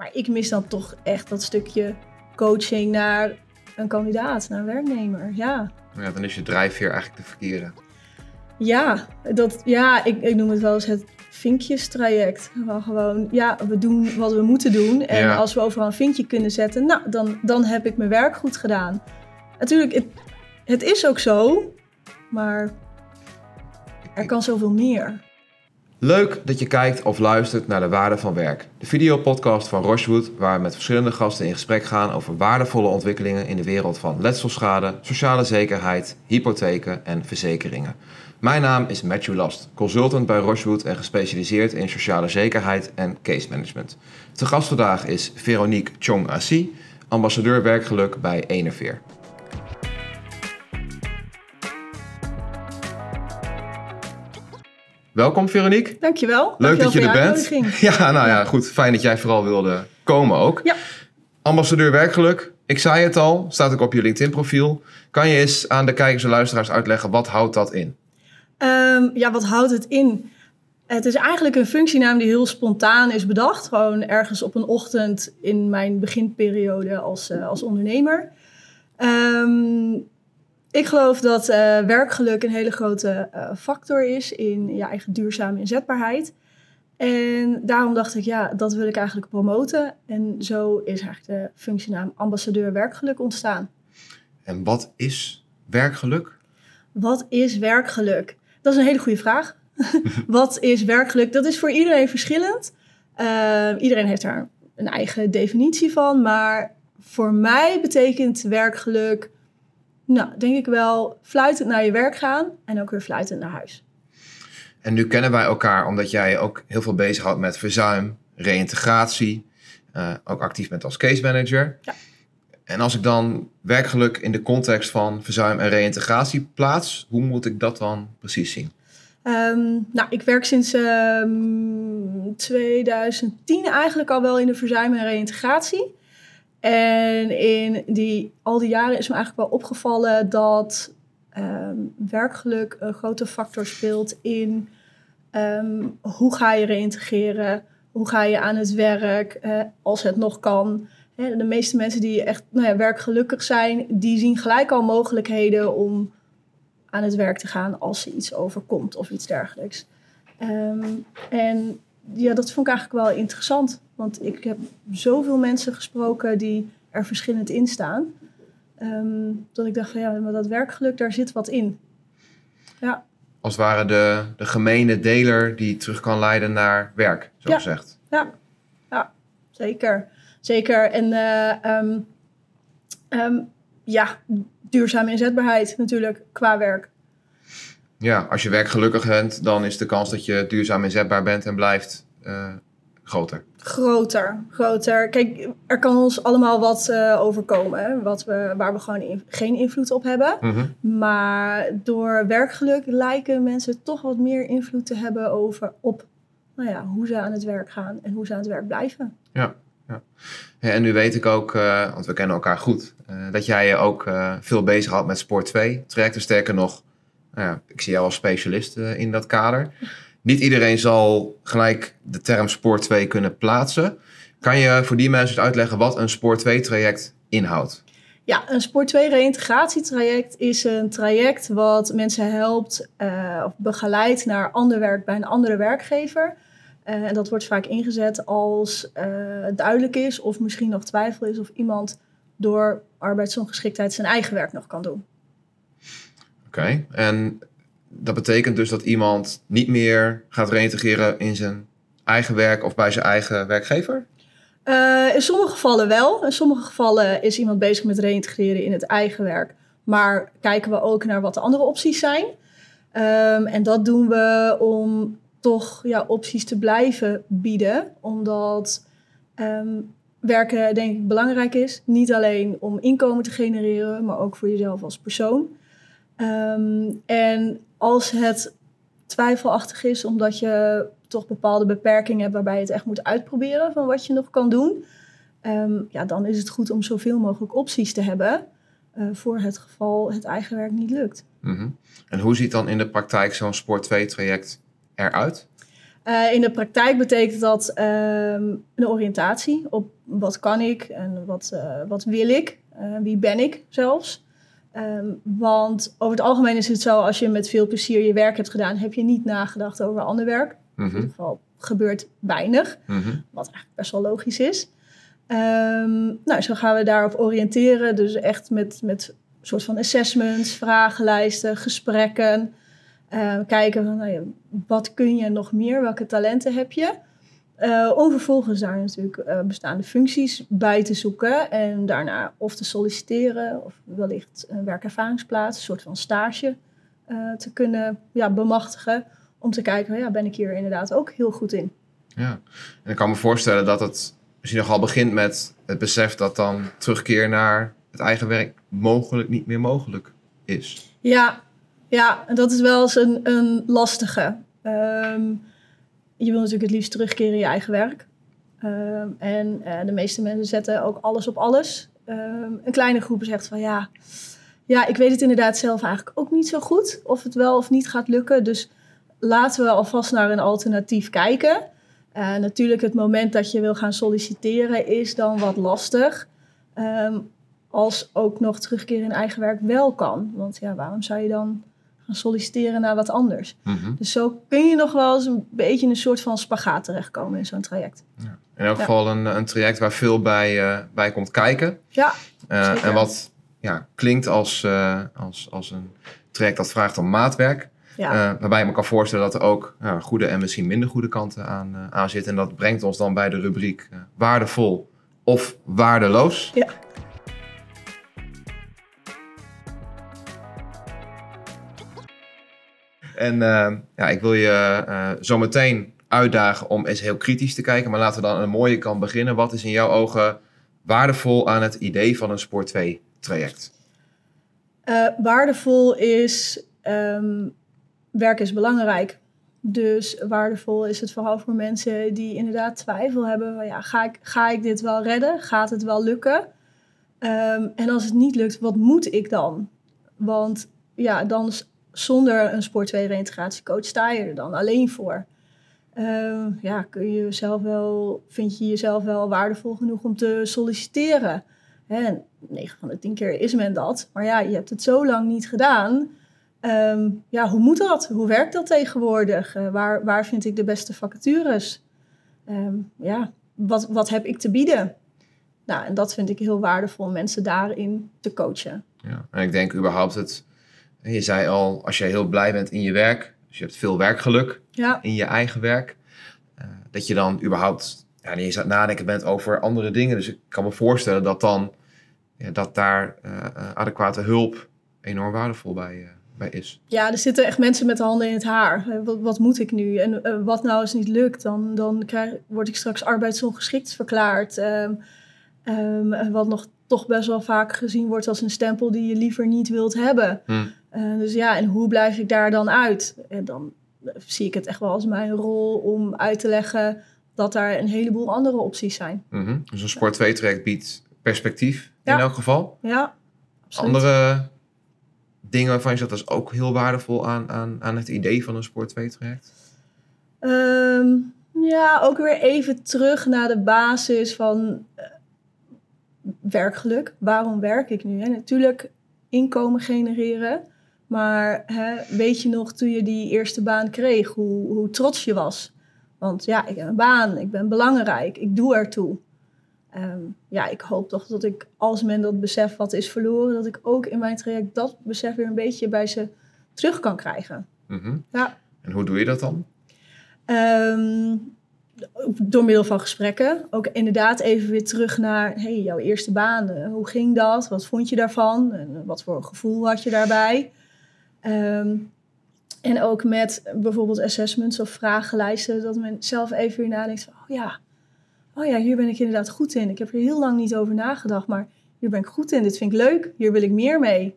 Maar ik mis dan toch echt dat stukje coaching naar een kandidaat, naar een werknemer. Ja, Ja, dan is je drijfveer eigenlijk de verkeerde. ja, dat, ja ik, ik noem het wel eens het vinkjestraject. Wel gewoon, ja, we doen wat we moeten doen. En Ja. als we overal een vinkje kunnen zetten, nou, dan, dan heb ik mijn werk goed gedaan. Natuurlijk, het, het is ook zo, maar er kan zoveel meer. Leuk dat je kijkt of luistert naar de Waarde van Werk. De videopodcast van Rochewood waar we met verschillende gasten in gesprek gaan over waardevolle ontwikkelingen in de wereld van letselschade, sociale zekerheid, hypotheken en verzekeringen. Mijn naam is Matthew Last, consultant bij Rochewood en gespecialiseerd in sociale zekerheid en case management. De gast vandaag is Veronique Chong-Assi, ambassadeur werkgeluk bij Enerveer. Welkom Veronique. Dankjewel. Leuk Dankjewel dat je er bent. uitnodiging. Ja, nou ja, goed. Fijn dat jij vooral wilde komen ook. Ja. Ambassadeur werkgeluk. Ik zei het al, staat ook op je LinkedIn profiel. Kan je eens aan de kijkers en luisteraars uitleggen, wat houdt dat in? Ehm, ja, wat houdt het in? Het is eigenlijk een functienaam die heel spontaan is bedacht. Gewoon ergens op een ochtend in mijn beginperiode als, eh, als ondernemer. Ehm, ik geloof dat eh, werkgeluk een hele grote eh, factor is in je eigen duurzame inzetbaarheid. En daarom dacht ik, ja, dat wil ik eigenlijk promoten. En zo is eigenlijk de functienaam ambassadeur werkgeluk ontstaan. En wat is werkgeluk? Wat is werkgeluk? Dat is een hele goede vraag. Wat is werkgeluk? Dat is voor iedereen verschillend. Uh, iedereen heeft daar een eigen definitie van. Maar voor mij betekent werkgeluk, nou, denk ik wel, fluitend naar je werk gaan en ook weer fluitend naar huis. En nu kennen wij elkaar omdat jij ook heel veel bezighoudt met verzuim, reïntegratie. Uh, ook actief bent als case manager. Ja. En als ik dan werkgeluk in de context van verzuim en reïntegratie plaats, hoe moet ik dat dan precies zien? Um, nou, ik werk sinds um, 2010 eigenlijk al wel in de verzuim en reïntegratie. En in die, al die jaren is me eigenlijk wel opgevallen dat um, werkgeluk een grote factor speelt in um, hoe ga je reïntegreren, hoe ga je aan het werk, uh, als het nog kan. De meeste mensen die echt nou ja, werkgelukkig zijn, die zien gelijk al mogelijkheden om aan het werk te gaan als er iets overkomt of iets dergelijks. Um, en ja, dat vond ik eigenlijk wel interessant. Want ik heb zoveel mensen gesproken die er verschillend in staan. Um, dat ik dacht van ja, maar dat werkgeluk, daar zit wat in. Ja. Als het ware de, de gemene deler die terug kan leiden naar werk, zo Ja. gezegd. Ja, ja zeker. Zeker. En uh, um, um, ja, duurzame inzetbaarheid natuurlijk qua werk. Ja, als je werkgelukkig bent, dan is de kans dat je duurzaam inzetbaar bent en blijft uh, groter. Groter, groter. Kijk, er kan ons allemaal wat uh, overkomen, hè, wat we, waar we gewoon in, geen invloed op hebben. Mm -hmm. Maar door werkgeluk lijken mensen toch wat meer invloed te hebben over op nou ja, hoe ze aan het werk gaan en hoe ze aan het werk blijven. Ja, ja. ja en nu weet ik ook, uh, want we kennen elkaar goed, uh, dat jij je ook veel bezig had met Sport 2 trajecten. Sterker nog, nou ik zie jou als specialist in dat kader. Niet iedereen zal gelijk de term Sport 2 kunnen plaatsen. Kan je voor die mensen uitleggen wat een Sport 2 traject inhoudt? Ja, een Sport 2 reïntegratietraject is een traject wat mensen helpt uh, of begeleidt naar ander werk bij een andere werkgever. Uh, en dat wordt vaak ingezet als uh, duidelijk is of misschien nog twijfel is of iemand door arbeidsongeschiktheid zijn eigen werk nog kan doen. Oké, okay. en dat betekent dus dat iemand niet meer gaat reïntegreren in zijn eigen werk of bij zijn eigen werkgever? Uh, in sommige gevallen wel. In sommige gevallen is iemand bezig met reïntegreren in het eigen werk. Maar kijken we ook naar wat de andere opties zijn. Um, en dat doen we om toch ja, opties te blijven bieden. Omdat um, werken denk ik belangrijk is. Niet alleen om inkomen te genereren, maar ook voor jezelf als persoon. Um, en als het twijfelachtig is omdat je toch bepaalde beperkingen hebt waarbij je het echt moet uitproberen van wat je nog kan doen, um, ja, dan is het goed om zoveel mogelijk opties te hebben uh, voor het geval het eigen werk niet lukt. Mm -hmm. En hoe ziet dan in de praktijk zo'n Sport 2 traject eruit? Eh, in de praktijk betekent dat ehm, een oriëntatie op wat kan ik en wat, eh, wat wil ik, wie ben ik zelfs. Ehm, want over het algemeen is het zo, als je met veel plezier je werk hebt gedaan, heb je niet nagedacht over ander werk. In Mhm. ieder geval gebeurt weinig, Mhm. wat eigenlijk best wel logisch is. Ehm, nou, zo gaan we daarop oriënteren. Dus echt met, met soort van assessments, vragenlijsten, gesprekken. Eh, kijken van, nou ja, wat kun je nog meer? Welke talenten heb je? Eh, om vervolgens daar natuurlijk eh, bestaande functies bij te zoeken. En daarna of te solliciteren of wellicht een werkervaringsplaats, een soort van stage eh, te kunnen ja, bemachtigen. Om te kijken, ja, ben ik hier inderdaad ook heel goed in? Ja. En ik kan me voorstellen dat het misschien nogal begint met het besef dat dan terugkeer naar het eigen werk mogelijk niet meer mogelijk is. Ja, ja en dat is wel eens een, een lastige. Ehm, je wil natuurlijk het liefst terugkeren in je eigen werk. Ehm, en eh, de meeste mensen zetten ook alles op alles. Ehm, een kleine groep zegt van ja, ja, ik weet het inderdaad zelf eigenlijk ook niet zo goed of het wel of niet gaat lukken. Dus laten we alvast naar een alternatief kijken. Eh, natuurlijk, het moment dat je wil gaan solliciteren is dan wat lastig. Ehm, als ook nog terugkeren in eigen werk wel kan. Want ja, waarom zou je dan gaan solliciteren naar wat anders? Mhm. Dus zo kun je nog wel eens een beetje in een soort van spagaat terechtkomen in zo'n traject. In elk Ja. geval een, een traject waar veel bij, eh, bij komt kijken. Ja, Eh, en wat ja, klinkt als, eh, als, als een traject dat vraagt om maatwerk. ja. Waarbij ik me kan voorstellen dat er ook ja, goede en misschien minder goede kanten aan, aan zitten. En dat brengt ons dan bij de rubriek waardevol of waardeloos. Ja. En eh, ja, ik wil je eh zo meteen uitdagen om eens heel kritisch te kijken. Maar laten we dan aan een mooie kant beginnen. Wat is in jouw ogen waardevol aan het idee van een Sport 2 traject? Eh, waardevol is, ehm, werk is belangrijk. Dus waardevol is het vooral voor mensen die inderdaad twijfel hebben. Van, ja, ga, ik, ga ik dit wel redden? Gaat het wel lukken? Ehm, en als het niet lukt, wat moet ik dan? Want ja, dan zonder een Sport 2 reïntegratiecoach sta je er dan alleen voor. Ehm, ja, kun je jezelf wel, vind je jezelf wel waardevol genoeg om te solliciteren? En 9 van de 10 keer is men dat. Maar ja, je hebt het zo lang niet gedaan. Ehm, ja, hoe moet dat? Hoe werkt dat tegenwoordig? Eh, waar, waar vind ik de beste vacatures? Ehm, ja, wat, wat heb ik te bieden? Nou, en dat vind ik heel waardevol om mensen daarin te coachen. Ja. En ik denk überhaupt het... Je zei al, als je heel blij bent in je werk... Dus je hebt veel werkgeluk Ja, in je eigen werk... eh, dat je dan überhaupt ja, niet eens aan het nadenken bent over andere dingen. Dus ik kan me voorstellen dat dan... Ja, dat daar eh, eh, adequate hulp enorm waardevol bij, bij is. ja, er zitten echt mensen met de handen in het haar. Wat, wat moet ik nu? En wat nou als het niet lukt? Dan, dan krijg, word ik straks arbeidsongeschikt verklaard. Ehm, ehm, wat nog toch best wel vaak gezien wordt als een stempel die je liever niet wilt hebben. Hm. Eh, dus ja, en hoe blijf ik daar dan uit? En dan eh, zie ik het echt wel als mijn rol om uit te leggen dat daar een heleboel andere opties zijn. Mhm. Dus een Sport 2 traject biedt perspectief Ja. in elk geval. Ja, absoluut. Andere dingen waarvan je zegt, dat is ook heel waardevol aan, aan, aan het idee van een Sport 2 traject. Ehm, ja, ook weer even terug naar de basis van eh, werkgeluk. Waarom werk ik nu? Hè? Natuurlijk inkomen genereren. Maar hè, weet je nog toen je die eerste baan kreeg, hoe, hoe trots je was? Want ja, ik heb een baan, ik ben belangrijk, ik doe ertoe. Ehm, ja, ik hoop toch dat ik, als men dat besef wat is verloren, dat ik ook in mijn traject dat besef weer een beetje bij ze terug kan krijgen. Mhm. Ja. En hoe doe je dat dan? Ehm, door middel van gesprekken. Ook inderdaad even weer terug naar hey, jouw eerste baan. Eh, Hoe ging dat? Wat vond je daarvan? En eh, wat voor gevoel had je daarbij? Ehm, en ook met bijvoorbeeld assessments of vragenlijsten. Dat men zelf even weer nadenkt van... Oh ja, oh ja, hier ben ik inderdaad goed in. Ik heb er heel lang niet over nagedacht. Maar hier ben ik goed in. Dit vind ik leuk. Hier wil ik meer mee.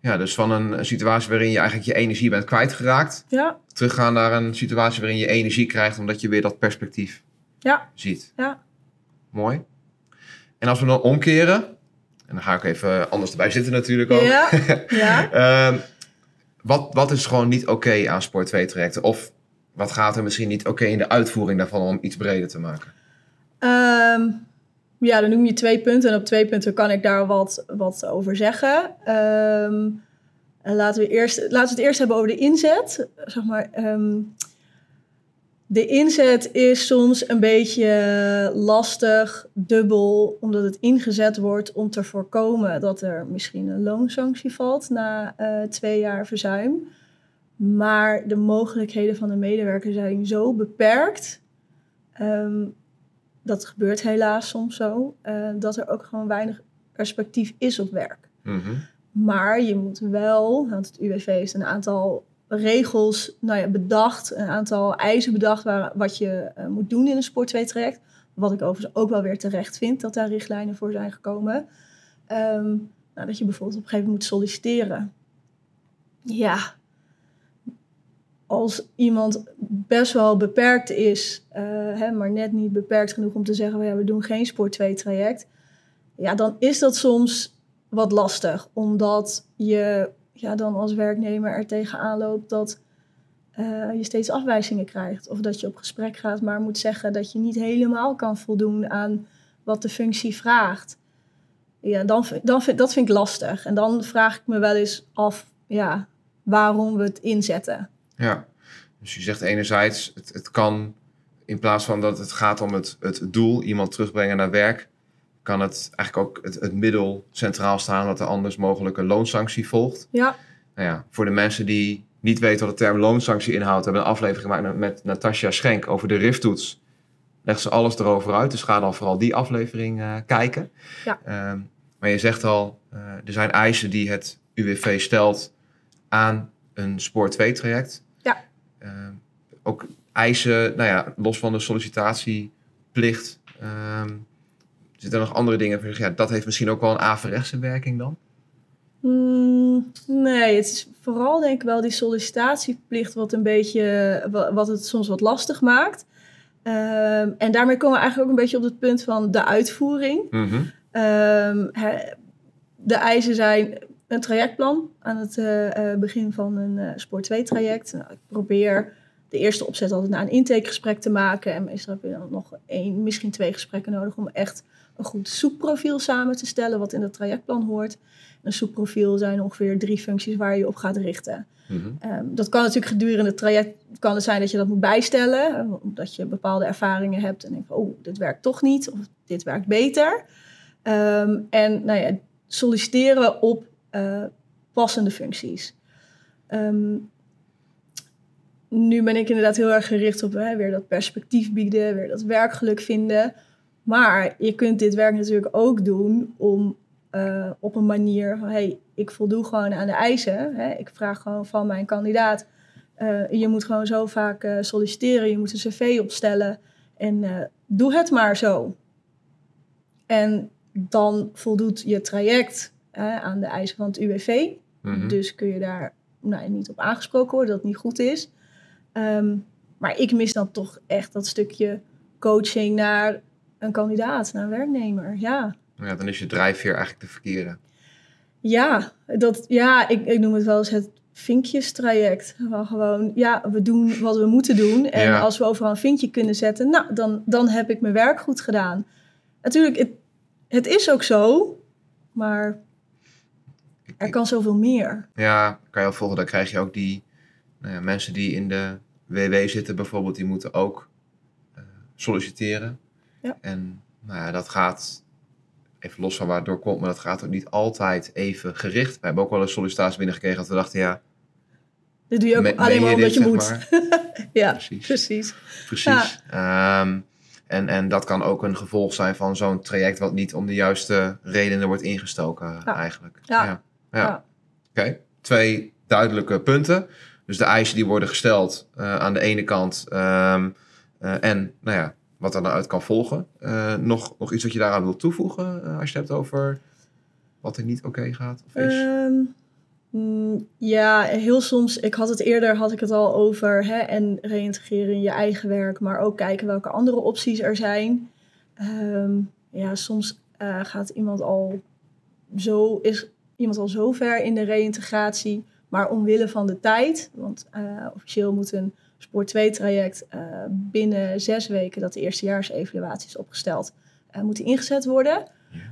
Ja, dus van een, een situatie waarin je eigenlijk je energie bent kwijtgeraakt, Ja, teruggaan naar een situatie waarin je energie krijgt omdat je weer dat perspectief ja, ziet. ja. Mooi. En als we dan omkeren, en dan ga ik even anders erbij zitten natuurlijk ook. Ja, ja. Ehm, wat, wat is gewoon niet oké aan Sport 2 trajecten? Of wat gaat er misschien niet oké in de uitvoering daarvan om iets breder te maken? Ehm, ja, dan noem je twee punten. En op twee punten kan ik daar wat, wat over zeggen. En laten, we eerst, laten we het eerst hebben over de inzet. Zeg maar, ehm, de inzet is soms een beetje lastig, dubbel, omdat het ingezet wordt om te voorkomen dat er misschien een loonsanctie valt na eh, twee jaar verzuim. Maar de mogelijkheden van de medewerker zijn zo beperkt. Ehm, dat gebeurt helaas soms zo. eh, dat er ook gewoon weinig perspectief is op werk. Mhm. Maar je moet wel, want het UWV heeft een aantal regels nou ja, bedacht, een aantal eisen bedacht waar, wat je eh, moet doen in een Sport 2 traject. Wat ik overigens ook wel weer terecht vind dat daar richtlijnen voor zijn gekomen. Ehm, nou, dat je bijvoorbeeld op een gegeven moment moet solliciteren. Ja, als iemand best wel beperkt is, eh, hè, maar net niet beperkt genoeg om te zeggen, "Oh ja, we doen geen Sport 2 traject. Ja, dan is dat soms wat lastig, omdat je ja, dan als werknemer er tegenaan loopt dat eh, je steeds afwijzingen krijgt. Of dat je op gesprek gaat, maar moet zeggen dat je niet helemaal kan voldoen aan wat de functie vraagt. Ja, dan, dan dat vind ik lastig. En dan vraag ik me wel eens af ja, waarom we het inzetten. Ja, dus je zegt enerzijds, het, het kan in plaats van dat het gaat om het, het doel, iemand terugbrengen naar werk, kan het eigenlijk ook het, het middel centraal staan dat er anders mogelijk een loonsanctie volgt. Ja, Nou ja, voor de mensen die niet weten wat de term loonsanctie inhoudt, hebben we een aflevering gemaakt met Natasja Schenk over de RIF-toets. Legt ze alles erover uit, dus ga dan vooral die aflevering eh, kijken. Ja. Ehm, maar je zegt al, eh, er zijn eisen die het UWV stelt aan een Spoor 2-traject. Ja. Ehm, ook eisen, nou ja, los van de sollicitatieplicht, ehm, zitten er nog andere dingen? Ja, dat heeft misschien ook wel een averechtse werking dan? Mm, nee, het is vooral denk ik wel die sollicitatieplicht wat een beetje, wa- wat het soms wat lastig maakt. Ehm, en daarmee komen we eigenlijk ook een beetje op het punt van de uitvoering. Mhm. De eisen zijn een trajectplan aan het eh, eh, begin van een eh, Sport 2 traject. Nou, ik probeer de eerste opzet altijd naar een intakegesprek te maken. En meestal heb je dan nog één, misschien twee gesprekken nodig om echt een goed soepprofiel samen te stellen wat in dat trajectplan hoort. Een soepprofiel zijn ongeveer drie functies waar je op gaat richten. Mhm. Ehm, dat kan natuurlijk gedurende het traject kan het zijn dat je dat moet bijstellen. Omdat je bepaalde ervaringen hebt en denkt van, oh, dit werkt toch niet of dit werkt beter. Ehm, en nou ja, solliciteren op eh, passende functies. Ehm, nu ben ik inderdaad heel erg gericht op hè, weer dat perspectief bieden, weer dat werkgeluk vinden. Maar je kunt dit werk natuurlijk ook doen om eh, op een manier van, hey, ik voldoe gewoon aan de eisen. Hè? Ik vraag gewoon van mijn kandidaat, eh, je moet gewoon zo vaak solliciteren, je moet een cv opstellen en doe het maar zo. En dan voldoet je traject aan de eisen van het UWV. Mhm. Dus kun je daar nou, niet op aangesproken worden dat het niet goed is. Ehm, maar ik mis dan toch echt dat stukje coaching naar een kandidaat, naar een werknemer. Ja, Ja, dan is je drijfveer eigenlijk de verkeerde. ja, dat, ja ik, ik noem het wel eens het vinkjestraject. Wel gewoon, ja, we doen wat we moeten doen. En Ja. als we overal een vinkje kunnen zetten, nou, dan, dan heb ik mijn werk goed gedaan. Natuurlijk, het, het is ook zo, maar er kan zoveel meer. Ja, kan je al volgen. Dan krijg je ook die nou ja, mensen die in de WW zitten bijvoorbeeld, die moeten ook eh, solliciteren. Ja. En nou ja, dat gaat, even los van waar het door komt, maar dat gaat ook niet altijd even gericht. We hebben ook wel een sollicitatie binnengekregen dat we dachten, ja, Dat doe je ook me- alleen maar omdat dit, je moet. ja, Precies. precies. Precies. Ehm, en, en dat kan ook een gevolg zijn van zo'n traject wat niet om de juiste redenen wordt ingestoken Ja. eigenlijk. Ja. ja. Ja. Ja. Oké, twee duidelijke punten. Dus de eisen die worden gesteld eh, aan de ene kant ehm, eh, en nou ja, wat er dan uit kan volgen. Eh, nog, nog iets wat je daaraan wilt toevoegen als je het hebt over wat er niet oké gaat of is? Ehm, mm, ja, heel soms, ik had het eerder, had ik het al over hè, en reïntegreren in je eigen werk, maar ook kijken welke andere opties er zijn. Ehm, ja, soms gaat iemand al zo, is iemand al zo ver in de reïntegratie, maar omwille van de tijd, want eh, officieel moet een Spoor 2 traject uh, binnen zes weken dat de eerstejaarsevaluatie is opgesteld, uh, moet die ingezet worden.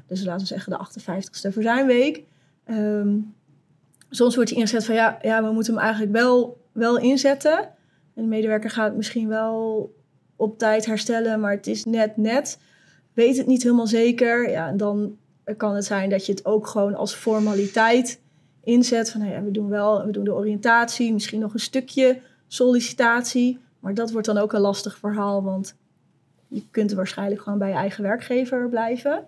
Dus laten we zeggen de 58ste verzuimweek. Um, soms wordt die ingezet van ja, ja, we moeten hem eigenlijk wel, wel inzetten. En de medewerker gaat misschien wel op tijd herstellen, maar het is net net. Weet het niet helemaal zeker. Ja, en dan kan het zijn dat je het ook gewoon als formaliteit inzet. Van nou ja, we doen wel, we doen de oriëntatie, misschien nog een stukje sollicitatie. Maar dat wordt dan ook een lastig verhaal, want je kunt waarschijnlijk gewoon bij je eigen werkgever blijven.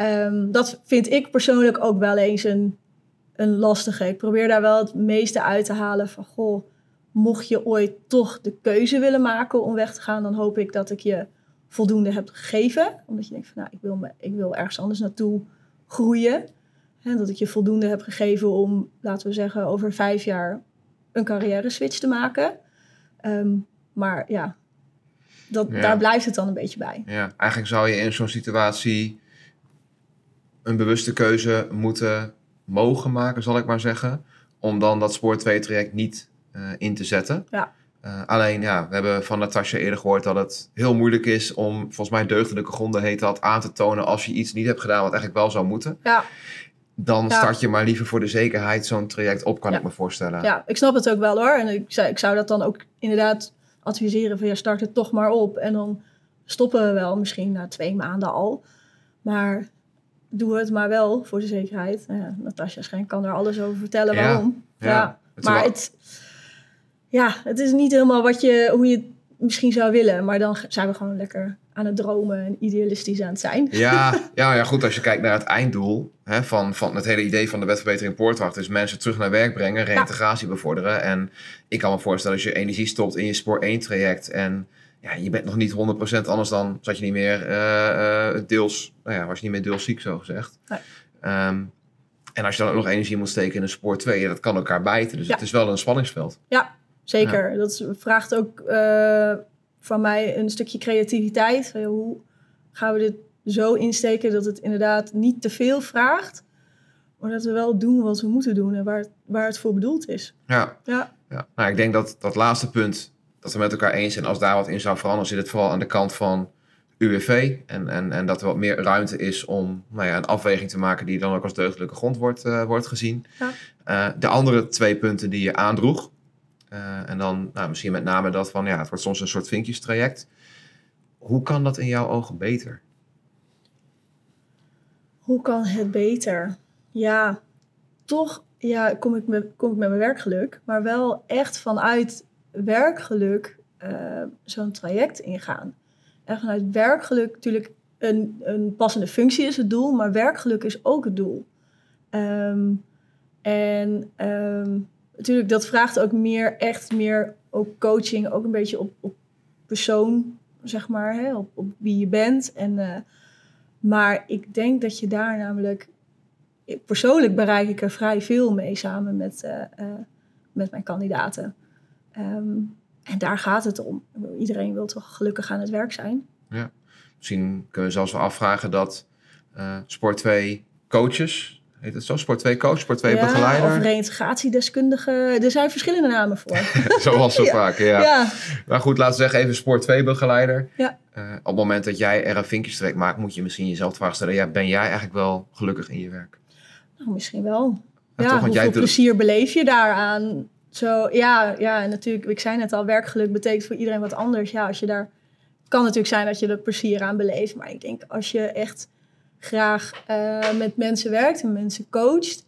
Um, dat vind ik persoonlijk ook wel eens een, een lastige. Ik probeer daar wel het meeste uit te halen van, goh, mocht je ooit toch de keuze willen maken om weg te gaan, dan hoop ik dat ik je voldoende heb gegeven. Omdat je denkt van, nou, ik wil, me, ik wil ergens anders naartoe groeien. En dat ik je voldoende heb gegeven om, laten we zeggen, over vijf jaar een carrière switch te maken. Um, maar ja, dat, daar blijft het dan een beetje bij. Ja, eigenlijk zou je in zo'n situatie een bewuste keuze moeten mogen maken, zal ik maar zeggen. Om dan dat spoor 2 traject niet uh, in te zetten. Ja. Uh, alleen, ja, we hebben van Natasja eerder gehoord dat het heel moeilijk is om, volgens mij deugdelijke gronden heet dat, aan te tonen als je iets niet hebt gedaan wat eigenlijk wel zou moeten. Ja. Dan start je maar liever voor de zekerheid zo'n traject op, kan ik me voorstellen. Ja, ik snap het ook wel hoor. En ik zou, ik zou dat dan ook inderdaad adviseren van ja, start het toch maar op. En dan stoppen we wel misschien na twee maanden al. Maar doe het maar wel voor de zekerheid. Nou ja, Natasja Schenk kan er alles over vertellen waarom. Ja, maar het, ja, het is niet helemaal wat je, hoe je het misschien zou willen. Maar dan zijn we gewoon lekker aan het dromen en idealistisch aan het zijn. Ja, ja, ja goed. Als je kijkt naar het einddoel hè, van, van het hele idee van de wetverbetering Poortwacht... is mensen terug naar werk brengen, reïntegratie bevorderen. En ik kan me voorstellen als je energie stopt in je spoor 1 traject... en ja, je bent nog niet 100% anders dan zat je niet meer uh, uh, deels... Nou ja, was je niet meer deels ziek, zo gezegd. Um, en als je dan ook nog energie moet steken in een spoor 2, dat kan elkaar bijten. Dus het is wel een spanningsveld. Ja, zeker. Dat vraagt ook uh, van mij een stukje creativiteit. Hoe gaan we dit zo insteken dat het inderdaad niet te veel vraagt, maar dat we wel doen wat we moeten doen en waar het, waar het voor bedoeld is. Ja. ja. ja. Nou, ik denk dat dat laatste punt, dat we met elkaar eens zijn, als daar wat in zou veranderen, zit het vooral aan de kant van UWV. En, en, en dat er wat meer ruimte is om nou ja, een afweging te maken die dan ook als deugdelijke grond wordt, uh, wordt gezien. Ja. Uh, de andere twee punten die je aandroeg. Uh, en dan nou, misschien met name dat van ja, het wordt soms een soort vinkjestraject. Hoe kan dat in jouw ogen beter? Hoe kan het beter? Ja, toch ja, kom, ik met, kom ik met mijn werkgeluk, maar wel echt vanuit werkgeluk zo'n traject ingaan. En vanuit werkgeluk natuurlijk een, een passende functie is het doel, maar werkgeluk is ook het doel. Um, en um, natuurlijk, dat vraagt ook meer, echt meer ook coaching, ook een beetje op, op persoon, zeg maar, hè, op, op wie je bent. En, uh, maar ik denk dat je daar namelijk, persoonlijk bereik ik er vrij veel mee samen met, uh, uh, met mijn kandidaten. Um, en daar gaat het om. Iedereen wil toch gelukkig aan het werk zijn. Ja. Misschien kunnen we zelfs wel afvragen dat Sport 2 coaches, heet het zo? Sport 2 coach, Sport 2 ja, begeleider? Of reïntegratiedeskundige. Er zijn verschillende namen voor. Zoals zo vaak, ja. ja. Maar goed, laten we zeggen even Sport 2 begeleider. Ja. Uh, op het moment dat jij er een vinkjestrek maakt, moet je misschien jezelf de vraag stellen: ja, ben jij eigenlijk wel gelukkig in je werk? Nou, misschien wel. Ja, toch, hoeveel plezier beleef je daaraan? Zo, ja, ja, natuurlijk, ik zei net al, werkgeluk betekent voor iedereen wat anders. Ja, als je daar, kan natuurlijk zijn dat je er plezier aan beleeft, maar ik denk als je echt graag uh, met mensen werkt en mensen coacht,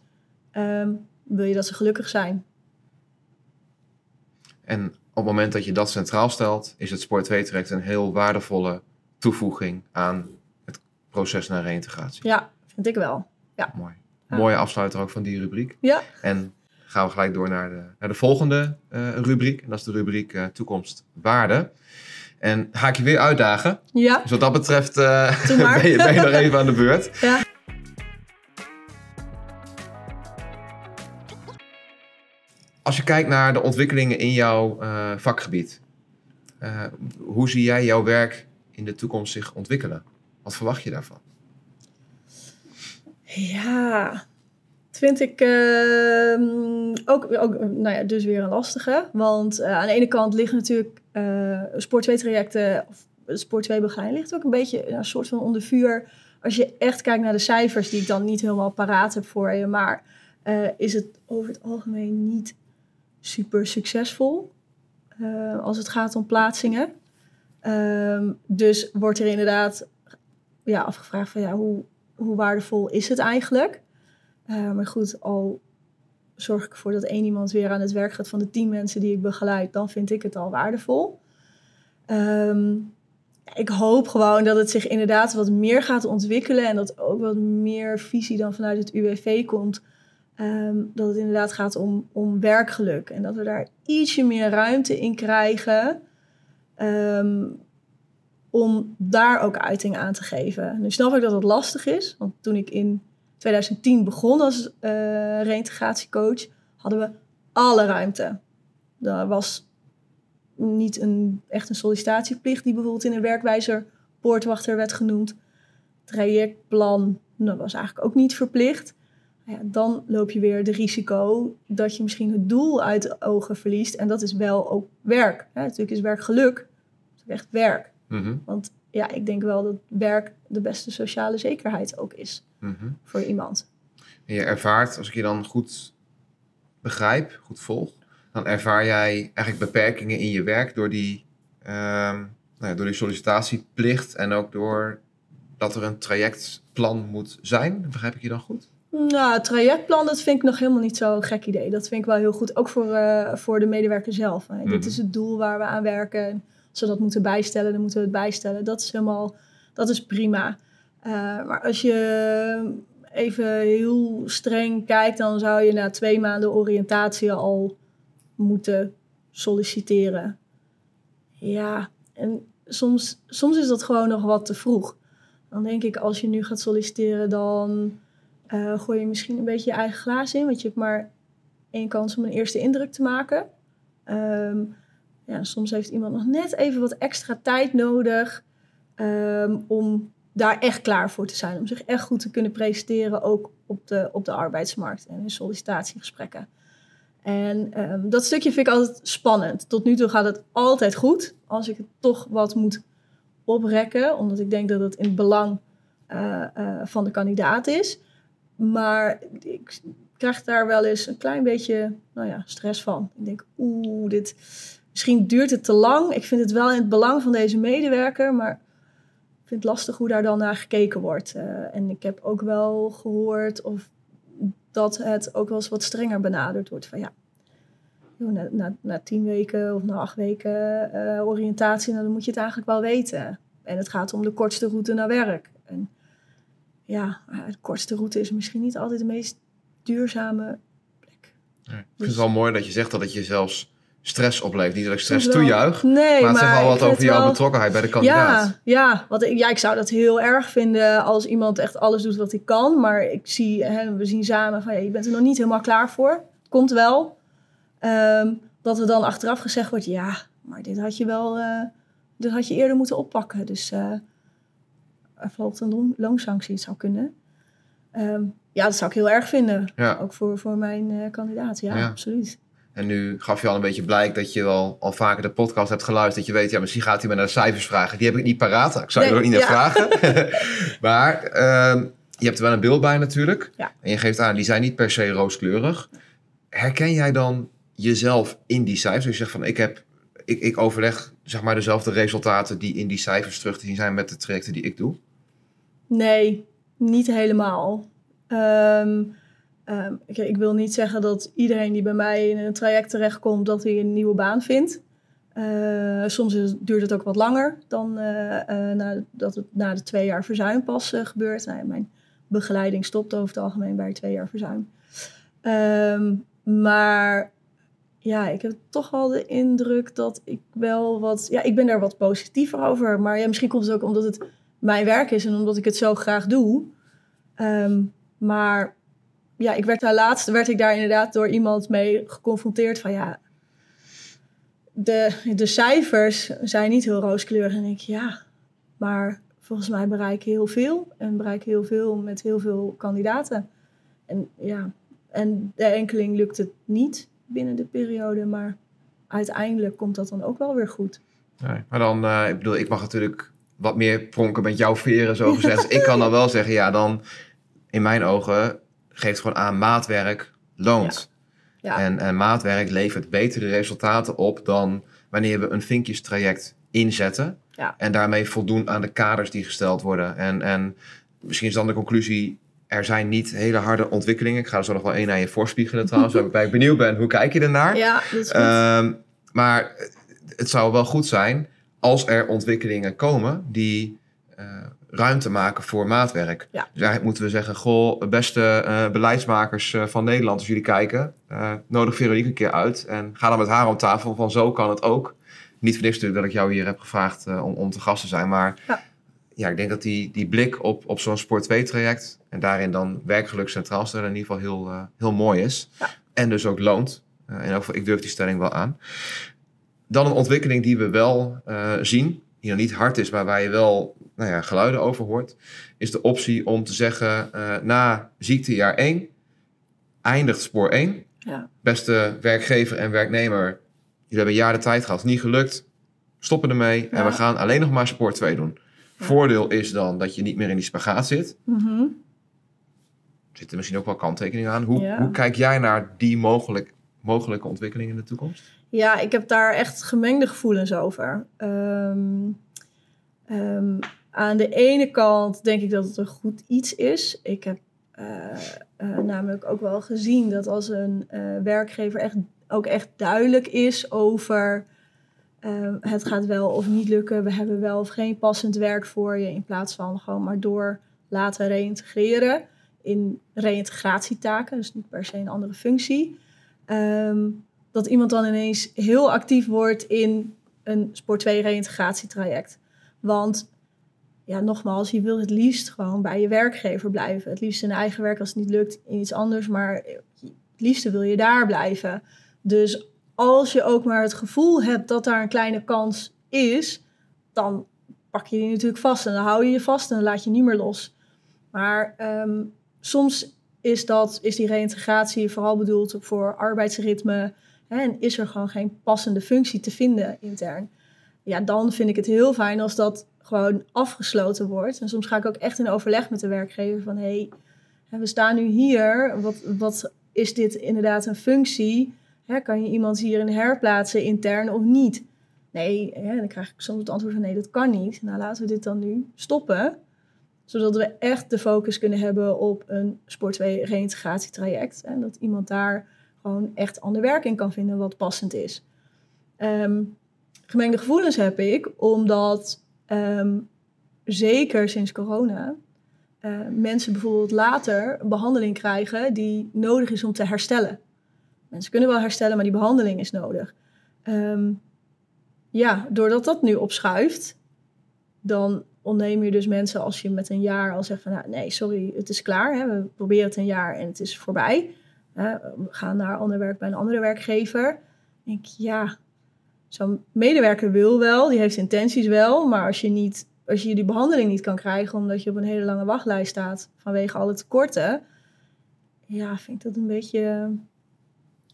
um, wil je dat ze gelukkig zijn. En op het moment dat je dat centraal stelt, is het Sport 2 traject een heel waardevolle toevoeging aan het proces naar reïntegratie. Ja, vind ik wel. Ja. Mooi. Mooie afsluiter ook van die rubriek. Ja. En gaan we gelijk door naar de, naar de volgende uh, rubriek. En dat is de rubriek uh, toekomst waarde. En ga ik je weer uitdagen. Ja. Dus wat dat betreft uh, ben, je, ben je nog even aan de beurt. Ja. Als je kijkt naar de ontwikkelingen in jouw vakgebied. hoe zie jij jouw werk in de toekomst zich ontwikkelen? Wat verwacht je daarvan? Ja, vind ik ehm, ook, ook nou ja, dus weer een lastige. Want eh, aan de ene kant liggen natuurlijk uh, Sport 2 trajecten, of Sport 2 begeleiding ligt ook een beetje een soort van onder vuur. Als je echt kijkt naar de cijfers, die ik dan niet helemaal paraat heb voor je, maar uh, is het over het algemeen niet super succesvol als het gaat om plaatsingen. Um, dus wordt er inderdaad ja, afgevraagd van ja, hoe, hoe waardevol is het eigenlijk? Uh, maar goed, al zorg ik ervoor dat één iemand weer aan het werk gaat van de tien mensen die ik begeleid, dan vind ik het al waardevol. Um, ik hoop gewoon dat het zich inderdaad wat meer gaat ontwikkelen en dat ook wat meer visie dan vanuit het UWV komt. Um, dat het inderdaad gaat om, om werkgeluk en dat we daar ietsje meer ruimte in krijgen. Um, om daar ook uiting aan te geven. Nu snap ik dat het lastig is, want toen ik in 2010 begon als uh, reïntegratiecoach, hadden we alle ruimte. Er was niet een, echt een sollicitatieplicht die bijvoorbeeld in een werkwijzer poortwachter werd genoemd. Trajectplan dat was eigenlijk ook niet verplicht. Nou ja, dan loop je weer het risico dat je misschien het doel uit de ogen verliest. En dat is wel ook werk. Hè? Natuurlijk is werk geluk. Het is echt werk. Mm Want ja, ik denk wel dat werk de beste sociale zekerheid ook is mhm. voor iemand. En je ervaart, als ik je dan goed begrijp, goed volg, dan ervaar jij eigenlijk beperkingen in je werk door die, um, nou ja, door die sollicitatieplicht en ook door dat er een trajectplan moet zijn. Begrijp ik je dan goed? Nou, het trajectplan, dat vind ik nog helemaal niet zo'n gek idee. Dat vind ik wel heel goed, ook voor, uh, voor de medewerker zelf. Dit mhm. is het doel waar we aan werken als we dat moeten bijstellen, dan moeten we het bijstellen. Dat is helemaal, dat is prima. Uh, maar als je even heel streng kijkt, dan zou je na twee maanden oriëntatie al moeten solliciteren. Ja, en soms, soms is dat gewoon nog wat te vroeg. Dan denk ik, als je nu gaat solliciteren, dan uh, gooi je misschien een beetje je eigen glaas in. Want je hebt maar één kans om een eerste indruk te maken. Um, ja, soms heeft iemand nog net even wat extra tijd nodig um, om daar echt klaar voor te zijn. Om zich echt goed te kunnen presenteren, ook op de, op de arbeidsmarkt en in sollicitatiegesprekken. En um, dat stukje vind ik altijd spannend. Tot nu toe gaat het altijd goed. Als ik het toch wat moet oprekken, omdat ik denk dat het in het belang uh, uh, van de kandidaat is. Maar ik krijg daar wel eens een klein beetje nou ja, stress van. Ik denk, oeh, dit, Misschien duurt het te lang. Ik vind het wel in het belang van deze medewerker, maar ik vind het lastig hoe daar dan naar gekeken wordt. Uh, en ik heb ook wel gehoord of dat het ook wel eens wat strenger benaderd wordt. Van ja, na, na, na, tien weken of na acht weken uh, oriëntatie, nou, dan moet je het eigenlijk wel weten. En het gaat om de kortste route naar werk. En ja, de kortste route is misschien niet altijd de meest duurzame plek. Nee, ik vind het wel mooi dat je zegt dat het je zelfs stress oplevert. Niet dat ik stress toejuich, nee, maar het zegt wel wat over jouw betrokkenheid bij de kandidaat. Ja, ja, want ik, ja, ik zou dat heel erg vinden als iemand echt alles doet wat hij kan. Maar ik zie, hè, we zien samen van, ja, je bent er nog niet helemaal klaar voor. Het komt wel. Um, dat er dan achteraf gezegd wordt, ja, maar dit had je wel, uh, dit had je eerder moeten oppakken. Dus uh, er valt een loonsanctie, het zou kunnen. Um, ja, dat zou ik heel erg vinden. Ja. Ook voor, voor mijn uh, kandidaat, ja, ja, absoluut. En nu gaf je al een beetje blijk dat je wel al vaker de podcast hebt geluisterd. Dat je weet, ja, misschien gaat hij me naar de cijfers vragen. Die heb ik niet paraat. Ik zou je er ook niet naar vragen. maar uh, je hebt er wel een beeld bij natuurlijk. Ja. En je geeft aan, die zijn niet per se rooskleurig. Herken jij dan jezelf in die cijfers? Dus je zegt van, ik, heb, ik, ik overleg zeg maar dezelfde resultaten die in die cijfers terug te zien zijn met de trajecten die ik doe? Nee, niet helemaal. Um, Um, ik, wil niet zeggen dat iedereen die bij mij in een traject terechtkomt, dat hij een nieuwe baan vindt. Uh, soms duurt het ook wat langer dan uh, na, dat het na de twee jaar verzuim pas gebeurt. Nou, mijn begeleiding stopt over het algemeen bij twee jaar verzuim. Um, maar ja, ik heb toch wel de indruk dat ik wel wat... Ja, ik ben daar wat positiever over. Maar ja, misschien komt het ook omdat het mijn werk is en omdat ik het zo graag doe. Um, maar ja, ik werd daar laatst, werd ik daar inderdaad door iemand mee geconfronteerd van ja, de, de cijfers zijn niet heel rooskleurig. En ik, ja, maar volgens mij bereik ik heel veel. En bereik heel veel met heel veel kandidaten. En ja, En de enkeling lukt het niet binnen de periode, maar uiteindelijk komt dat dan ook wel weer goed. Nee, maar dan, uh, ik bedoel, ik mag natuurlijk wat meer pronken met jouw veren, zo gezegd. ik kan dan wel zeggen, ja, dan in mijn ogen geeft gewoon aan maatwerk loont. Ja. En, en maatwerk levert betere resultaten op dan wanneer we een vinkjestraject inzetten. Ja. En daarmee voldoen aan de kaders die gesteld worden. En, en misschien is dan de conclusie, er zijn niet hele harde ontwikkelingen. Ik ga er zo nog wel één aan je voorspiegelen trouwens, waarbij ik benieuwd ben, hoe kijk je ernaar? Ja, dat is goed. Ehm, maar het zou wel goed zijn als er ontwikkelingen komen die uh, ruimte maken voor maatwerk. Ja. Dus eigenlijk moeten we zeggen, goh, beste uh, beleidsmakers uh, van Nederland, als jullie kijken, nodig Veronique een keer uit en ga dan met haar om tafel van zo kan het ook. Niet voor niks natuurlijk dat ik jou hier heb gevraagd om, om te gast te zijn, maar ja. ja, ik denk dat die, die blik op, op zo'n Sport 2 traject en daarin dan werkgeluk centraal stellen in ieder geval heel, heel mooi is. Ja. En dus ook loont. in elk geval, ik durf die stelling wel aan. Dan een ontwikkeling die we wel zien, die nog niet hard is, maar waar je wel nou ja, geluiden over hoort, is de optie om te zeggen, uh, na ziektejaar 1 eindigt spoor 1. Ja. Beste werkgever en werknemer, jullie hebben een jaar de tijd gehad, niet gelukt, stoppen ermee en we gaan alleen nog maar spoor 2 doen. Voordeel is dan dat je niet meer in die spagaat zit. Mm -hmm. Zitten misschien ook wel kanttekeningen aan. Hoe, hoe kijk jij naar die mogelijk, mogelijke ontwikkeling in de toekomst? Ja, ik heb daar echt gemengde gevoelens over. Ehm, aan de ene kant denk ik dat het een goed iets is. Ik heb uh, uh, namelijk ook wel gezien dat als een uh, werkgever echt, ook echt duidelijk is over ehm, het gaat wel of niet lukken, we hebben wel of geen passend werk voor je, in plaats van gewoon maar door laten reïntegreren in reïntegratietaken, dus niet per se een andere functie. Um, dat iemand dan ineens heel actief wordt in een Sport 2 reïntegratietraject. Want ja, nogmaals, je wil het liefst gewoon bij je werkgever blijven. Het liefst in eigen werk als het niet lukt in iets anders, maar het liefste wil je daar blijven. Dus als je ook maar het gevoel hebt dat daar een kleine kans is, dan pak je die natuurlijk vast en dan hou je je vast en dan laat je niet meer los. Maar ehm, soms is, dat, is die reïntegratie vooral bedoeld voor arbeidsritme, Hè, en is er gewoon geen passende functie te vinden intern. Ja, dan vind ik het heel fijn als dat gewoon afgesloten wordt. En soms ga ik ook echt in overleg met de werkgever van... hé, hey, we staan nu hier, wat, wat is dit inderdaad een functie? Kan je iemand hierin herplaatsen intern of niet? Nee, dan krijg ik soms het antwoord van nee, dat kan niet. Nou, laten we dit dan nu stoppen. Zodat we echt de focus kunnen hebben op een sport 2 reïntegratietraject. En dat iemand daar gewoon echt ander werk in kan vinden wat passend is. Um, gemengde gevoelens heb ik, omdat ehm, zeker sinds corona uh, mensen bijvoorbeeld later een behandeling krijgen die nodig is om te herstellen. Mensen kunnen wel herstellen, maar die behandeling is nodig. Um, ja, doordat dat nu opschuift, dan ontneem je dus mensen als je met een jaar al zegt van nou, nee, sorry, het is klaar. Hè, we proberen het een jaar en het is voorbij we gaan naar ander werk bij een andere werkgever. denk ik, ja, zo'n medewerker wil wel, die heeft intenties wel, maar als je, niet, als je die behandeling niet kan krijgen omdat je op een hele lange wachtlijst staat vanwege alle tekorten, ja, vind ik dat een beetje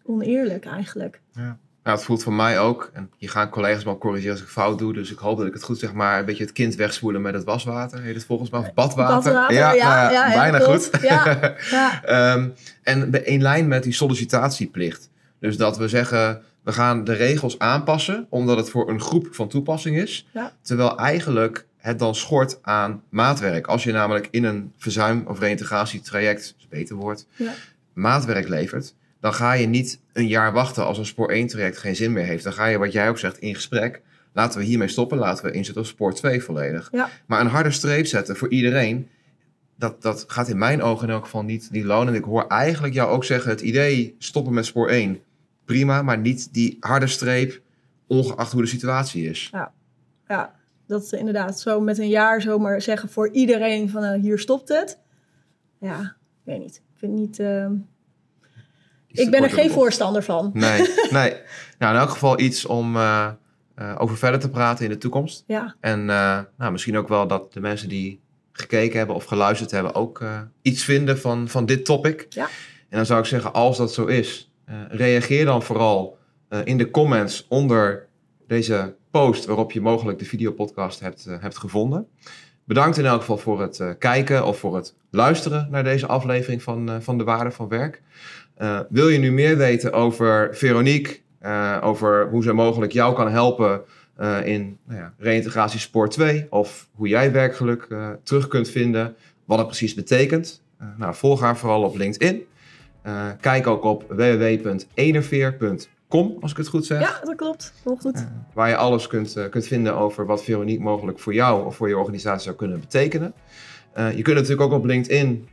oneerlijk eigenlijk. Ja. Nou, het voelt voor mij ook, en je gaan collega's wel corrigeren als ik fout doe, dus ik hoop dat ik het goed zeg, maar een beetje het kind wegspoelen met het waswater, heet het volgens mij, of badwater. badwater ja, ja, ja, bijna goed. Ja, ja. um, en in lijn met die sollicitatieplicht. Dus dat we zeggen, we gaan de regels aanpassen, omdat het voor een groep van toepassing is, terwijl eigenlijk het dan schort aan maatwerk. Als je namelijk in een verzuim- of reïntegratietraject, is beter woord, maatwerk levert, dan ga je niet een jaar wachten als een spoor 1 traject geen zin meer heeft. Dan ga je, wat jij ook zegt, in gesprek. Laten we hiermee stoppen, laten we inzetten op spoor 2 volledig. Ja. Maar een harde streep zetten voor iedereen, dat, dat gaat in mijn ogen in elk geval niet, niet lonen. En ik hoor eigenlijk jou ook zeggen, het idee stoppen met spoor 1, prima, maar niet die harde streep, ongeacht hoe de situatie is. Ja, ja dat inderdaad zo met een jaar zomaar zeggen voor iedereen van uh, hier stopt het. Ja, ik weet niet. Ik vind niet... Uh ik ben er geen voorstander van. Nee, nee. Nou, in elk geval iets om uh, uh, over verder te praten in de toekomst. Ja. En uh, nou, misschien ook wel dat de mensen die gekeken hebben of geluisterd hebben ook iets vinden van, van dit topic. Ja. En dan zou ik zeggen, als dat zo is, reageer dan vooral in de comments onder deze post waarop je mogelijk de videopodcast hebt, hebt gevonden. Bedankt in elk geval voor het kijken of voor het luisteren naar deze aflevering van, van De Waarde van Werk. wil je nu meer weten over Veronique, over hoe ze mogelijk jou kan helpen in nou ja, reïntegratie spoor 2 of hoe jij werkgeluk terug kunt vinden, wat het precies betekent. Nou, volg haar vooral op LinkedIn. Kijk ook op www.enerveer.com, als ik het goed zeg. Ja, dat klopt. goed. waar je alles kunt, kunt vinden over wat Veronique mogelijk voor jou of voor je organisatie zou kunnen betekenen. je kunt natuurlijk ook op LinkedIn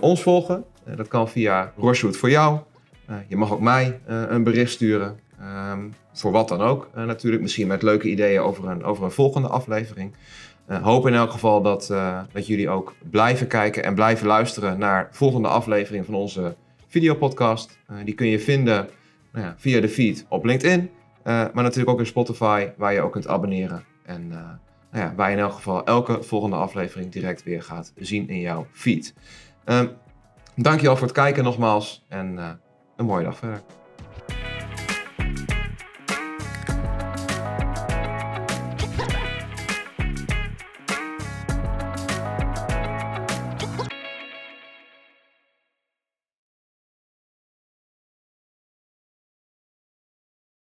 ons volgen. dat kan via Rochewood voor jou. je mag ook mij een bericht sturen. Um, voor wat dan ook natuurlijk. Misschien met leuke ideeën over een, over een volgende aflevering. Uh, hoop in elk geval dat, uh, dat jullie ook blijven kijken en blijven luisteren naar volgende aflevering van onze videopodcast. die kun je vinden nou ja, via de feed op LinkedIn. maar natuurlijk ook in Spotify, waar je ook kunt abonneren. En nou ja, waar je in elk geval elke volgende aflevering direct weer gaat zien in jouw feed. Um, dankjewel voor het kijken nogmaals en een mooie dag verder.